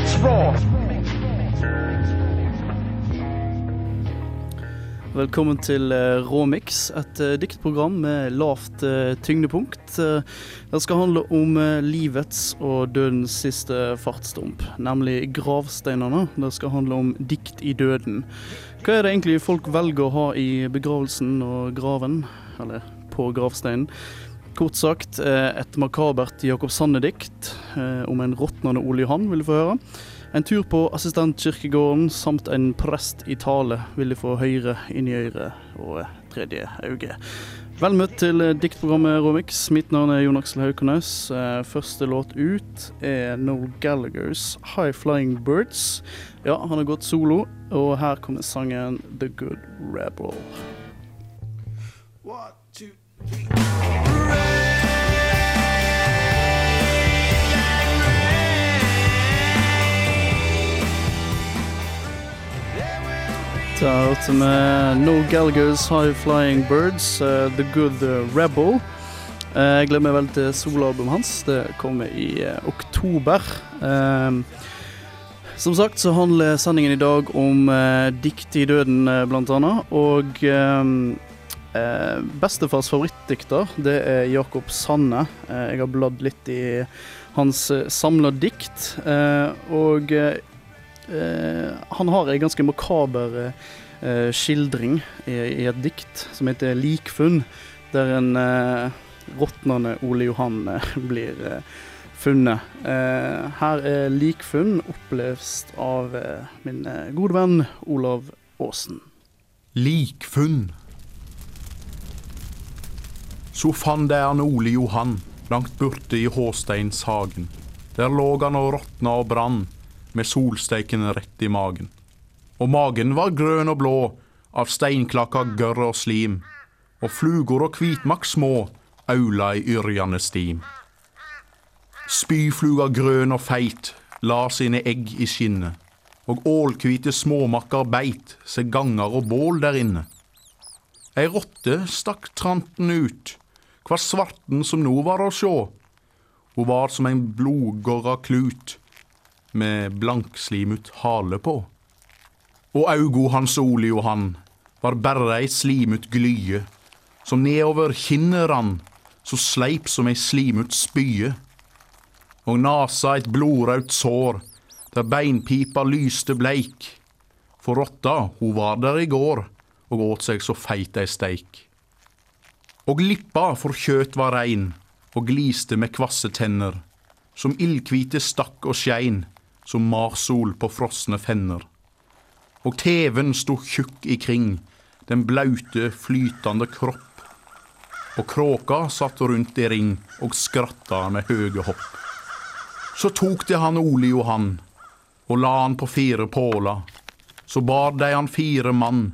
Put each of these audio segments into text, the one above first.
mix raw. Velkommen til eh, Råmix, et eh, diktprogram med lavt eh, tyngdepunkt. Det skal handle om livets og dødens siste fartsdump, nemlig gravsteinene. Det skal handle om dikt i døden. Hva er det egentlig folk velger å ha i begravelsen og graven, eller på gravsteinen? Kort sagt, eh, et makabert Jakob Sanne-dikt eh, om en råtnende Ole Johan vil du få høre. En tur på assistentkirkegården samt en prest i tale vil du få høre i øret og tredje øye. Vel møtt til eh, diktprogrammet Romix. Mitt navn er Jon Aksel Haukenes. Eh, Første låt ut er Noel Gallaghers 'High Flying Birds'. Ja, han har gått solo, og her kommer sangen 'The Good Rebel'. Da hørte vi No Galgo's High Flying Birds, uh, The Good Rebel. Eh, jeg gleder meg vel til soloalbumet hans. Det kommer i uh, oktober. Eh, som sagt så handler sendingen i dag om eh, dikt i døden, eh, blant annet. Og eh, eh, bestefars favorittdikter, det er Jakob Sanne. Eh, jeg har bladd litt i hans uh, samla dikt. eh, og eh, Eh, han har en ganske makaber eh, skildring i, i et dikt som heter 'Likfunn', der en eh, råtnende Ole Johan eh, blir eh, funnet. Eh, her er 'Likfunn' opplevd av eh, min eh, gode venn Olav Aasen. Likfunn. Så fant jeg han Ole Johan langt borte i Håsteinshagen. Der lå han og råtna og brann, med solsteiken rett i magen. Og magen var grønn og blå av steinklakka gørr og slim, og flugor og kvitmakk små aula i yrjande stim. Spyfluga grønn og feit la sine egg i skinnet, og ålkvite småmakker beit seg ganger og bål der inne. Ei rotte stakk tranten ut, kva svarten som nå var å sjå. Hun var som en blodgorra klut med blankslimut hale på. Og augo hans Ole Johan var berre ei slimut glye, som nedover kinnet rann, så sleip som ei slimut spye. Og nasa et blodraut sår, der beinpipa lyste bleik. For rotta, ho var der i går, og åt seg så feit ei steik. Og lippa for kjøt var rein, og gliste med kvasse tenner, som ildkvite stakk og skein, som marsol på frosne fenner. Og teven sto tjukk ikring, den blaute, flytande kropp. Og kråka satt rundt i ring og skratta med høge hopp. Så tok de han Ole Johan, og la han på fire påler. Så bar de han fire mann,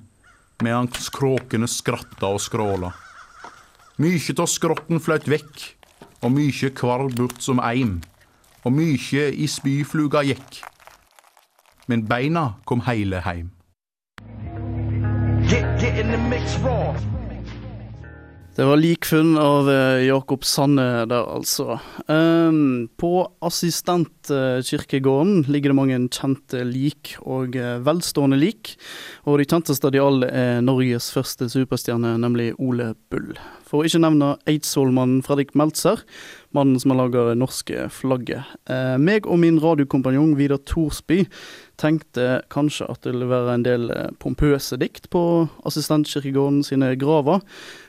mens kråkene skratta og skråla. Mykje av skrotten fløyt vekk, og mykje kvarv bort som eim, og mykje i spyfluga gikk. Men beina kom heile heim. Get, get in the mix raw. Det var likfunn av eh, Jakob Sanne der, altså. Ehm, på assistentkirkegården ligger det mange kjente lik, og eh, velstående lik. Og de kjenteste av de alle er Norges første superstjerne, nemlig Ole Bull. For å ikke nevne Eidsvollmannen Fredrik Meltzer, mannen som har laga det norske flagget. Eh, meg og min radiokompanjong Vidar Thorsby tenkte kanskje at det ville være en del eh, pompøse dikt på assistentkirkegården sine graver.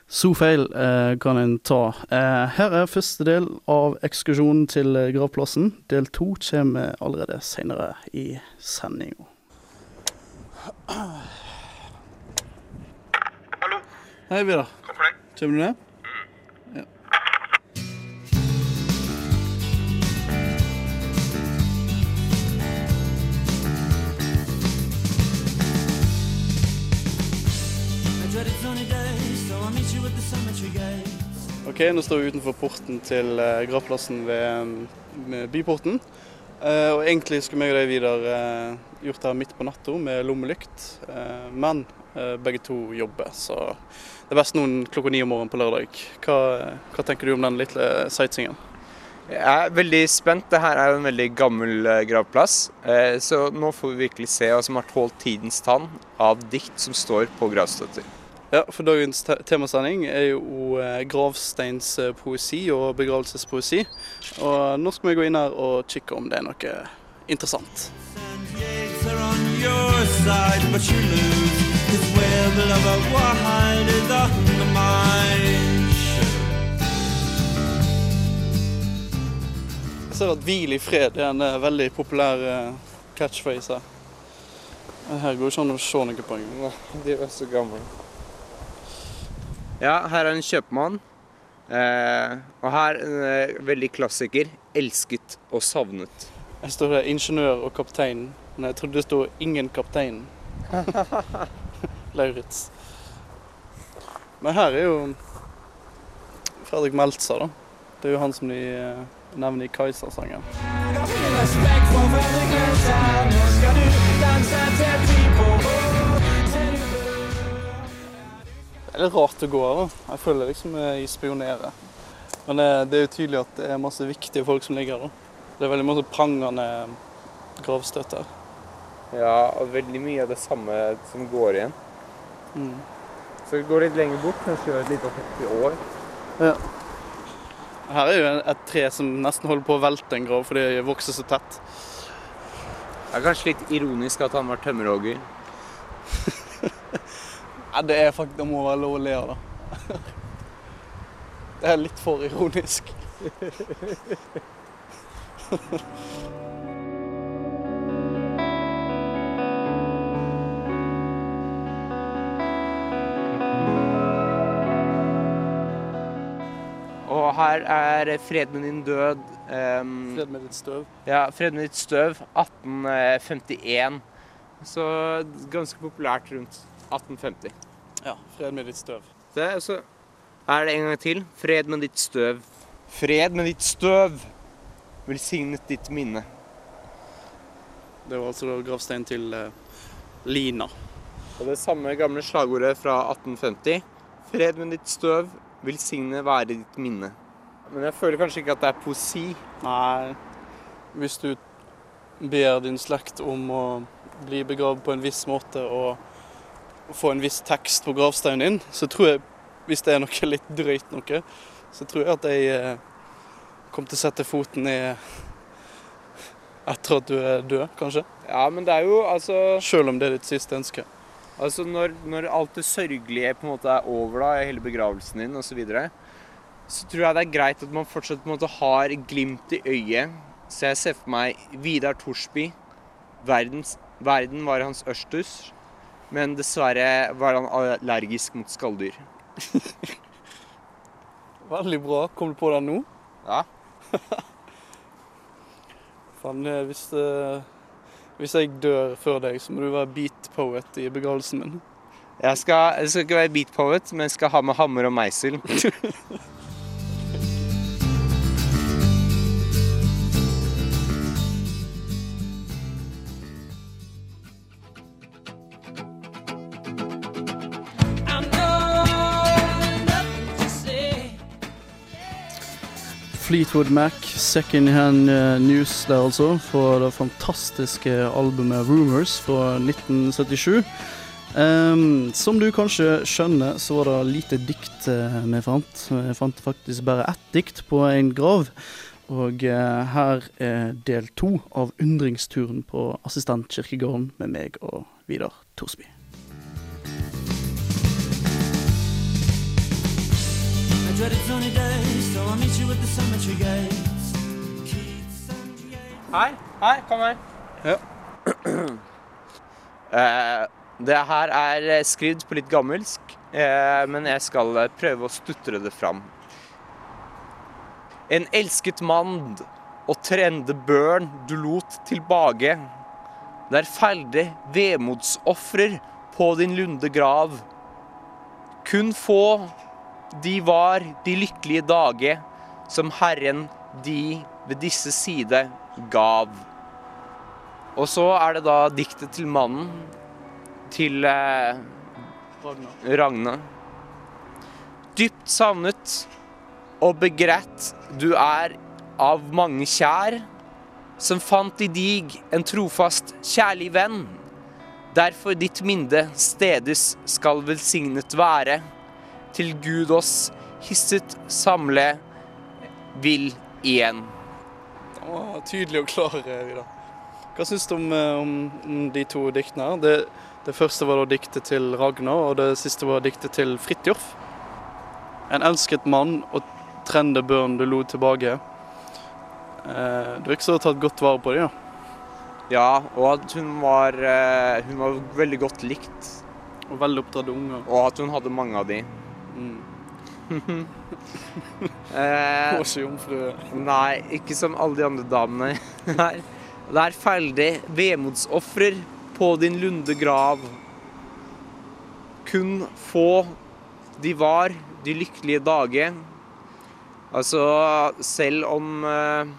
Så feil eh, kan en ta. Eh, her er første del av ekskursjonen til eh, gravplassen. Del to kommer allerede senere i sendinga. Hallo, Hei, Vidar. Kommer du ned? Ok, nå står vi utenfor porten til eh, gravplassen ved, byporten. Eh, og egentlig skulle meg og deg videre eh, gjort det her midt på natta med lommelykt. Men begge to jobber, så det er best noen klokka ni om morgenen på lørdag. Hva, hva tenker du om den lille sightseeingen? Jeg er veldig spent. Det her er jo en veldig gammel gravplass. Så nå får vi virkelig se hva som har tålt tidens tann av dikt som står på gravstøtter. Ja, for dagens te temasending er jo eh, gravsteinspoesi og begravelsespoesi. Og nå skal vi gå inn her og kikke om det er noe interessant. Jeg ser at 'hvil i fred' er en eh, veldig populær eh, catchphrase her. Her går det ikke an å se noe på engang. De er så gamle. Ja, her er en kjøpmann. Eh, og her en eh, veldig klassiker. 'Elsket og savnet'. Jeg står her 'ingeniør og kaptein', men jeg trodde det sto 'ingen kaptein'. Lauritz. Men her er jo Fredrik Meltzer, da. Det er jo han som de eh, nevner i Kajsa-sangen. danse er litt rart å gå her, da. Jeg føler liksom jeg spionerer. Men eh, det er jo tydelig at det er masse viktige folk som ligger her. da. Det er veldig masse prangende gravstøtter. Ja, og veldig mye av det samme som går igjen. Mm. Så vi går litt lenger bort. Kanskje gjør et lite hopp i år. Ja. Her er jo et tre som nesten holder på å velte en grav fordi det vokser så tett. Det er kanskje litt ironisk at han var tømmerhogger. Ja, det er faktisk, det må være lov å le av det. Det er litt for ironisk. Og her er 'Fred med din død'. Um, Fred med ditt støv. ja, 'Fred med ditt støv', 1851. Så ganske populært rundt 1850. Ja, fred med ditt støv. Det er, så er det en gang til. 'Fred med ditt støv'. Fred med ditt støv. Velsignet ditt minne. Det var altså da gravstein til uh, Lina. Og det samme gamle slagordet fra 1850. Fred med ditt støv, velsigne være ditt minne. Men jeg føler kanskje ikke at det er poesi. Nei, hvis du ber din slekt om å bli begravd på en viss måte og få en viss tekst på gravsteinen din, så tror jeg, hvis det er noe litt drøyt noe, så tror jeg at jeg eh, kommer til å sette foten ned etter at du er død, kanskje. Ja, men det er jo altså Selv om det er ditt siste ønske. Altså når, når alt det sørgelige på en måte er over, da, hele begravelsen din osv., så, videre, så tror jeg det er greit at man fortsatt på en måte har glimt i øyet. Så jeg ser for meg Vidar Torsby. Verdens, verden var hans ørstus, men dessverre var han allergisk mot skalldyr. Veldig bra. Kom du på den nå? Ja. Faen, eh, hvis, uh, hvis jeg dør før deg, så må du være beat poet i begravelsen min. Jeg skal, jeg skal ikke være beat poet, men jeg skal ha med hammer og meisel. Fleetwood Mac, Second Hand eh, News der altså, fra det fantastiske albumet Rumors fra 1977. Um, som du kanskje skjønner, så var det lite dikt eh, vi fant. Vi fant faktisk bare ett dikt på en grav. Og uh, her er del to av undringsturen på Assistentkirkegården med meg og Vidar Thorsby. Hei, hei, kom her. Ja. Eh, det her er skrevet på litt gammelsk, eh, men jeg skal eh, prøve å stutre det fram. En elsket mann og trende børn du lot tilbake. Der felde vemodsofrer på din lunde grav. Kun få de var de lykkelige dager som Herren de ved disse side gav. Og så er det da diktet til mannen, til eh, Ragne. Dypt savnet og begrett du er av mange kjær, som fant i dig en trofast, kjærlig venn. Derfor ditt minde stedes skal velsignet være, til Gud oss hisset samle vil igjen. Den var tydelig og klar, eh, Vidar. Hva syns du om, eh, om, om de to diktene? her? Det, det første var da diktet til Ragnar, og det siste var diktet til Fridtjof. En elsket mann og trende børn du lot tilbake. Eh, du har ikke så tatt godt vare på dem, ja. Ja, og at hun var, eh, hun var veldig godt likt, Og veldig oppdratte unger. og at hun hadde mange av de. Mm. Eh, jomfrue. Nei, ikke som alle de andre damene. Det er ferdig vemodsofrer på din lunde grav. Kun få de var, de lykkelige dager. Altså, selv om eh,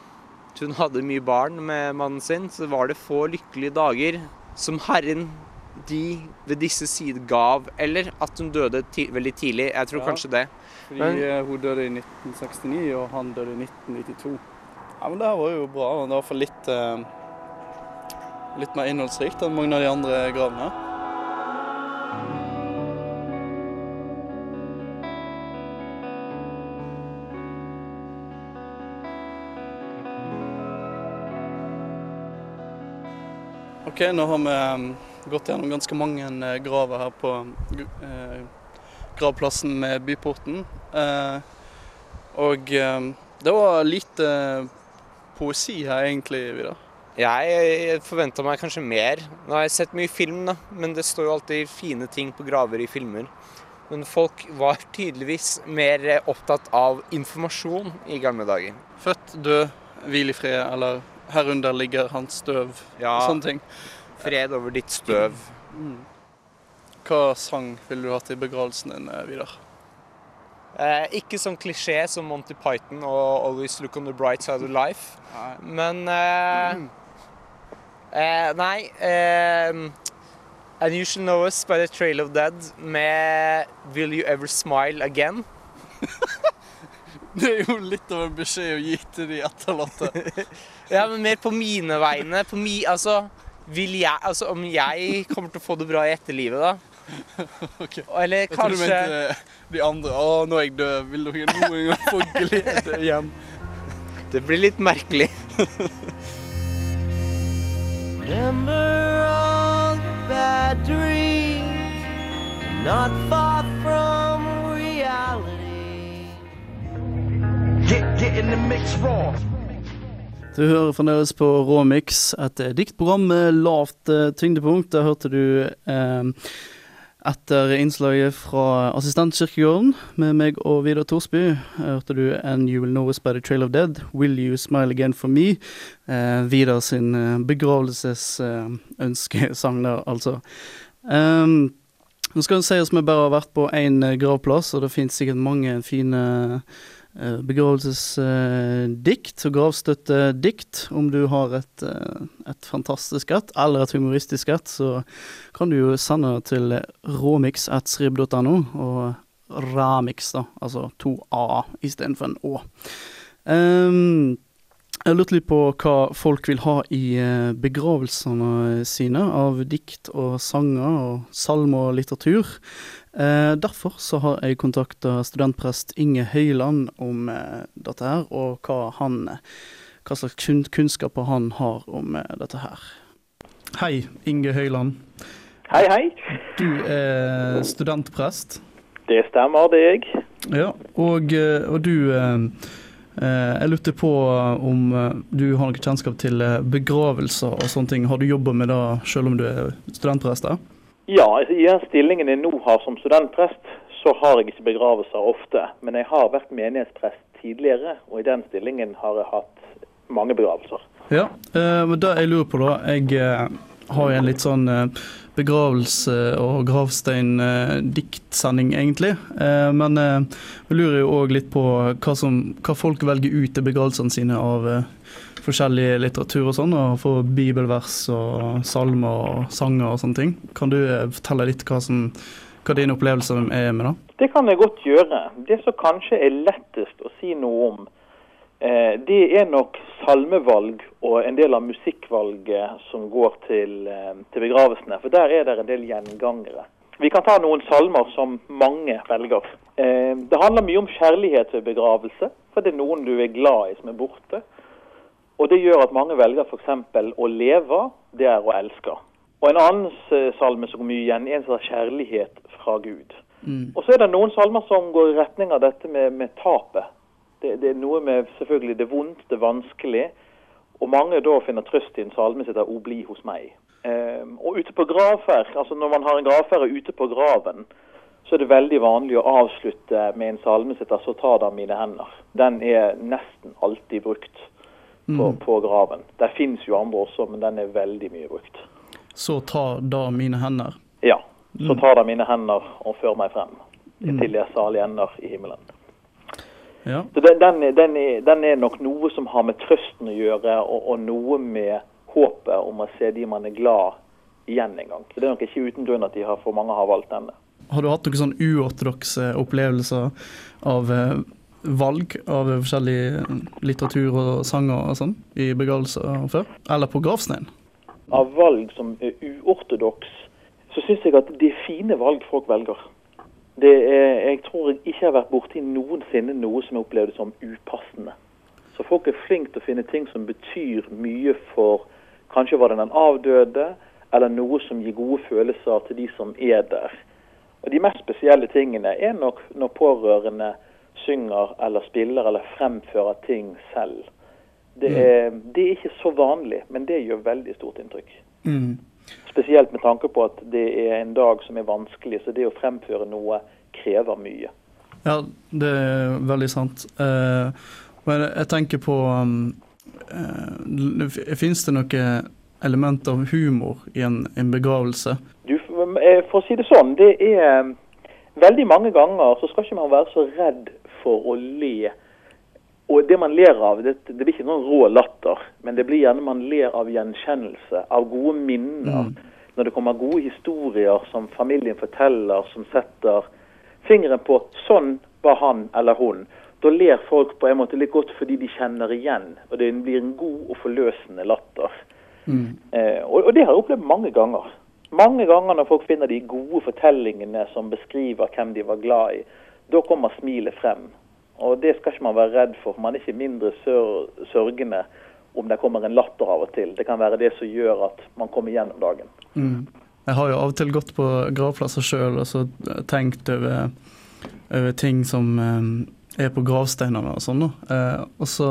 hun hadde mye barn med mannen sin, så var det få lykkelige dager som Herren de ved disse sider gav. Eller at hun døde ti veldig tidlig. Jeg tror Ja. kanskje det. Fordi Men- eh, hun døde i 1969, og han døde i 1992. Ja, men det her var jo bra. Det var i hvert fall litt, eh, litt mer innholdsrikt enn mange av de andre gravene. OK, nå har vi eh, gått gjennom ganske mange eh, graver her på eh, gravplassen med Byporten. Eh, og eh, det var lite poesi her egentlig, Vidar. Jeg forventa meg kanskje mer. Nå har jeg sett mye film, da, men det står jo alltid fine ting på graver i filmer. Men folk var tydeligvis mer opptatt av informasjon i gamle dager. Født, død, hvil i fred, eller herunder ligger hans støv. Ja, Sånne ting. Fred over ditt støv. Hva sang ville du hatt i begravelsen din, eh, Vidar? Eh, ikke sånn klisjé som Monty Python og 'Always Look on the Bright Side of Life', Nei. men eh, eh, Nei eh, And You Shall Know Us by The Trail of Dead med 'Will You Ever Smile Again'. Det er jo litt av en beskjed å gi til de etterlatte. Ja, men mer på mine vegne. På mi, altså, vil jeg, altså, om jeg kommer til å få det bra i etterlivet, da. Ok. Eller Jeg tror du kanskje mente eh, de andre. Å, nå er jeg død. Vil dere noen gang få glede igjen? Det blir litt merkelig. Remember all the bad dreams, not far from reality. Get, get in the mix raw. Du hører fremdeles på Råmix, et eh, diktprogram med lavt eh, tyngdepunkt. Der hørte du eh, etter innslaget fra Assistentkirkegården med meg og Vidar Thorsby, hørte du And You Will Know Us By The Trail of Dead, Will You Smile Again For Me. Eh, Vidar sin eh, der, altså. Um, nå skal det sies vi bare har vært på én gravplass, og det finnes sikkert mange fine eh, begravelsesdikt og gravstøttedikt. Om du har et, eh, et fantastisk et, eller et humoristisk et, så kan du jo sende det til råmix.srib.no, og ramix, da, altså to a istedenfor en å. Um, jeg lurte litt på hva folk vil ha i eh, begravelsene sine av dikt og sanger og salm og litteratur. Eh, derfor så har jeg kontakta studentprest Inge Høyland om eh, dette her, og hva, han, hva slags kunnskaper han har om dette her. Hei, Inge Høyland. Hei, hei. Du er studentprest. Det stemmer, det er jeg. Ja, og, og du Jeg lurte på om eh, du har noe kjennskap til eh, begravelser og sånne ting. Har du jobba med det selv om du er studentprest? da? Ja, altså, i den stillingen jeg nå har som studentprest, så har jeg ikke begravelser ofte. Men jeg har vært menighetsprest tidligere, og i den stillingen har jeg hatt mange begravelser. Ja, eh, men det jeg lurer på da Jeg eh, har en litt sånn eh, begravelse- og gravstein-diktsending, egentlig. Eh, men eh, vi lurer jo òg litt på hva, som, hva folk velger ut i begravelsene sine av eh, forskjellig litteratur og sånn, og for bibelvers og salmer og sanger og sånne ting. Kan du eh, fortelle litt hva, som, hva din opplevelse er med det? Det kan jeg godt gjøre. Det som kanskje er lettest å si noe om, Eh, det er nok salmevalg og en del av musikkvalget som går til, eh, til begravelsene. For der er det en del gjengangere. Vi kan ta noen salmer som mange velger. Eh, det handler mye om kjærlighet ved begravelse. For det er noen du er glad i som er borte. Og det gjør at mange velger f.eks. å leve, det er å elske. Og en annen eh, salme som går mye igjen, er en heter 'Kjærlighet fra Gud'. Og så er det noen salmer som går i retning av dette med, med tapet. Det, det er noe med selvfølgelig det vondt, det vanskelig. Og mange da finner trøst i en salme som heter 'O bli hos meg'. Um, og ute på gravferd, altså når man har en gravferd ute på graven, så er det veldig vanlig å avslutte med en salme som heter 'Så ta da mine hender'. Den er nesten alltid brukt på, på graven. Det fins jo andre også, men den er veldig mye brukt. Så ta da mine hender. Ja. Så ta da mine hender og før meg frem til jeg salige ender i himmelen. Ja. Så den, den, den, er, den er nok noe som har med trøsten å gjøre, og, og noe med håpet om å se de man er glad igjen en gang. Så Det er nok ikke uten grunn at de har, for mange har valgt denne. Har du hatt noen sånn uortodokse opplevelser av eh, valg av forskjellig litteratur og sanger og sånn i begravelser før? Eller på gravstein? Av valg som er uortodoks, så syns jeg at det er fine valg folk velger. Det er, jeg tror jeg ikke har vært borti noensinne noe som jeg opplevde som upassende. Så folk er flinke til å finne ting som betyr mye for Kanskje var det den avdøde, eller noe som gir gode følelser til de som er der. Og De mest spesielle tingene er nok når pårørende synger eller spiller eller fremfører ting selv. Det er, det er ikke så vanlig, men det gjør veldig stort inntrykk. Mm. Spesielt med tanke på at det er en dag som er vanskelig, så det å fremføre noe krever mye. Ja, det er veldig sant. Eh, men jeg tenker på um, eh, Fins det noe element av humor i en, en begravelse? Du, eh, for å si det sånn, det er veldig mange ganger så skal ikke man være så redd for å le. Og det man ler av, det, det blir ikke noen rå latter, men det blir gjerne man ler av gjenkjennelse, av gode minner. Når det kommer gode historier som familien forteller, som setter fingeren på 'sånn var han eller hun'. Da ler folk på en måte litt godt fordi de kjenner igjen, og det blir en god og forløsende latter. Eh, og, og det har jeg opplevd mange ganger. Mange ganger når folk finner de gode fortellingene som beskriver hvem de var glad i, da kommer smilet frem. Og det skal ikke man være redd for. Man er ikke mindre sør sørgende om det kommer en latter av og til. Det kan være det som gjør at man kommer gjennom dagen. Jeg har jo av og til gått på gravplasser sjøl og så tenkt over, over ting som eh, er på gravsteinene og sånn. Eh, og så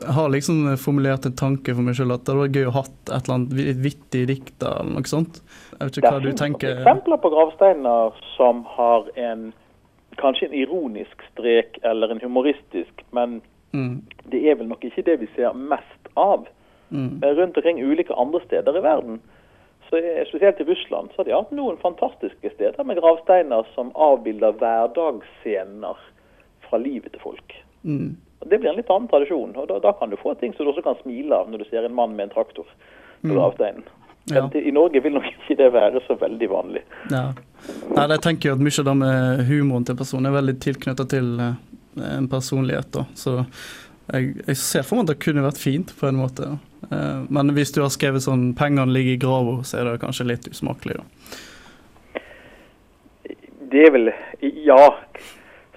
jeg har liksom formulert en tanke for meg sjøl at det hadde vært gøy å ha et eller annet vi- vittig dikt eller noe sånt. Jeg vet ikke hva du tenker. Det tenker. eksempler på gravsteiner som har en kanskje en ironisk strek eller en humoristisk, men Mm, det er vel nok ikke det vi ser mest av. mm, Men rundt omkring ulike andre steder i verden, så spesielt i Russland, så har de hatt noen fantastiske steder med gravsteiner som avbilder hverdagsscener fra livet til folk. mm. Det blir en litt annen tradisjon, og da, da kan du få ting som du også kan smile av når du ser en mann med en traktor på gravsteinen. Ja. Men I Norge vil nok ikke det være så veldig vanlig. Ja. Nei, jeg tenker jo at mye av det med humoren til personen er veldig tilknyttet til eh, en personlighet. da. Så jeg, jeg ser for meg at det kunne vært fint på en måte. Eh, Men hvis du har skrevet sånn 'pengene ligger i grava', så er det kanskje litt usmakelig. da. Det er vel Ja.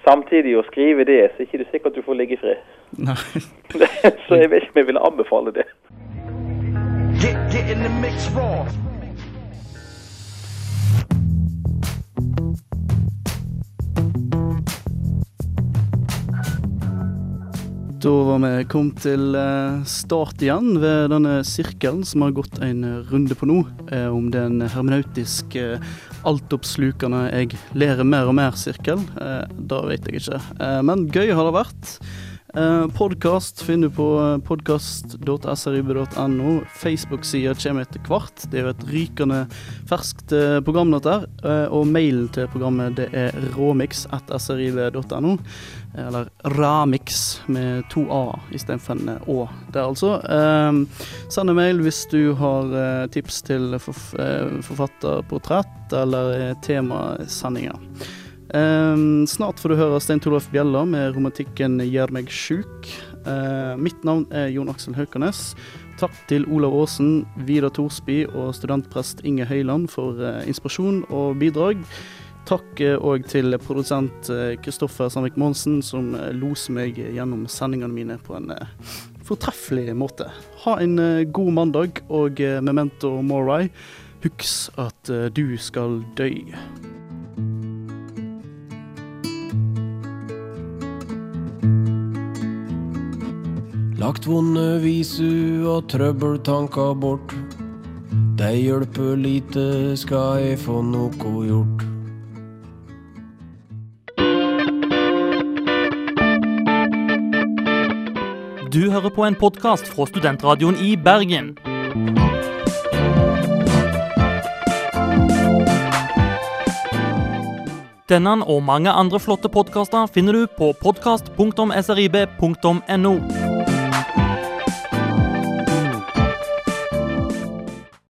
Samtidig å skrive det, så er det ikke sikkert du får ligge i fred. Nei. så jeg vet ikke om jeg ville anbefale det. Get, get in the mix raw. Da var vi kommet til eh, start igjen ved denne sirkelen som har gått en runde på nå, eh, om den hermenautiske, eh, altoppslukende 'jeg lærer mer og mer'-sirkel. Det vet jeg ikke. Men gøy har det vært. Eh, Podkast finner du på podkast.srib.no. Facebook-sida kommer etter hvert. Det er jo et rykende ferskt eh, program, dette. Eh, Og mailen til programmet det er råmix.srib.no. Eller Ramix med to a istedenfor en å der, altså. Eh, send en mail hvis du har eh, tips til forf eh, forfatterportrett eller eh, temasendinger. Eh, snart får du høre Stein Torleif Bjella med romantikken 'Gjør meg sjuk'. Eh, mitt navn er Jon Aksel Haukanes. Takk til Olav Aasen, Vidar Thorsby og studentprest Inge Høyland for eh, inspirasjon og bidrag. Takk òg til produsent eh, Kristoffer Sandvik Monsen, som eh, loser meg gjennom sendingene mine på en eh, fortreffelig måte. Ha en eh, god mandag, og eh, memento mori. Husk at eh, du skal dø. Lagt vonde visu og trøbbeltanker bort. Det hjelper lite, skal jeg få noe gjort. Du hører på en podkast fra Studentradioen i Bergen. Denne og mange andre flotte podkaster finner du på podkast.srib.no.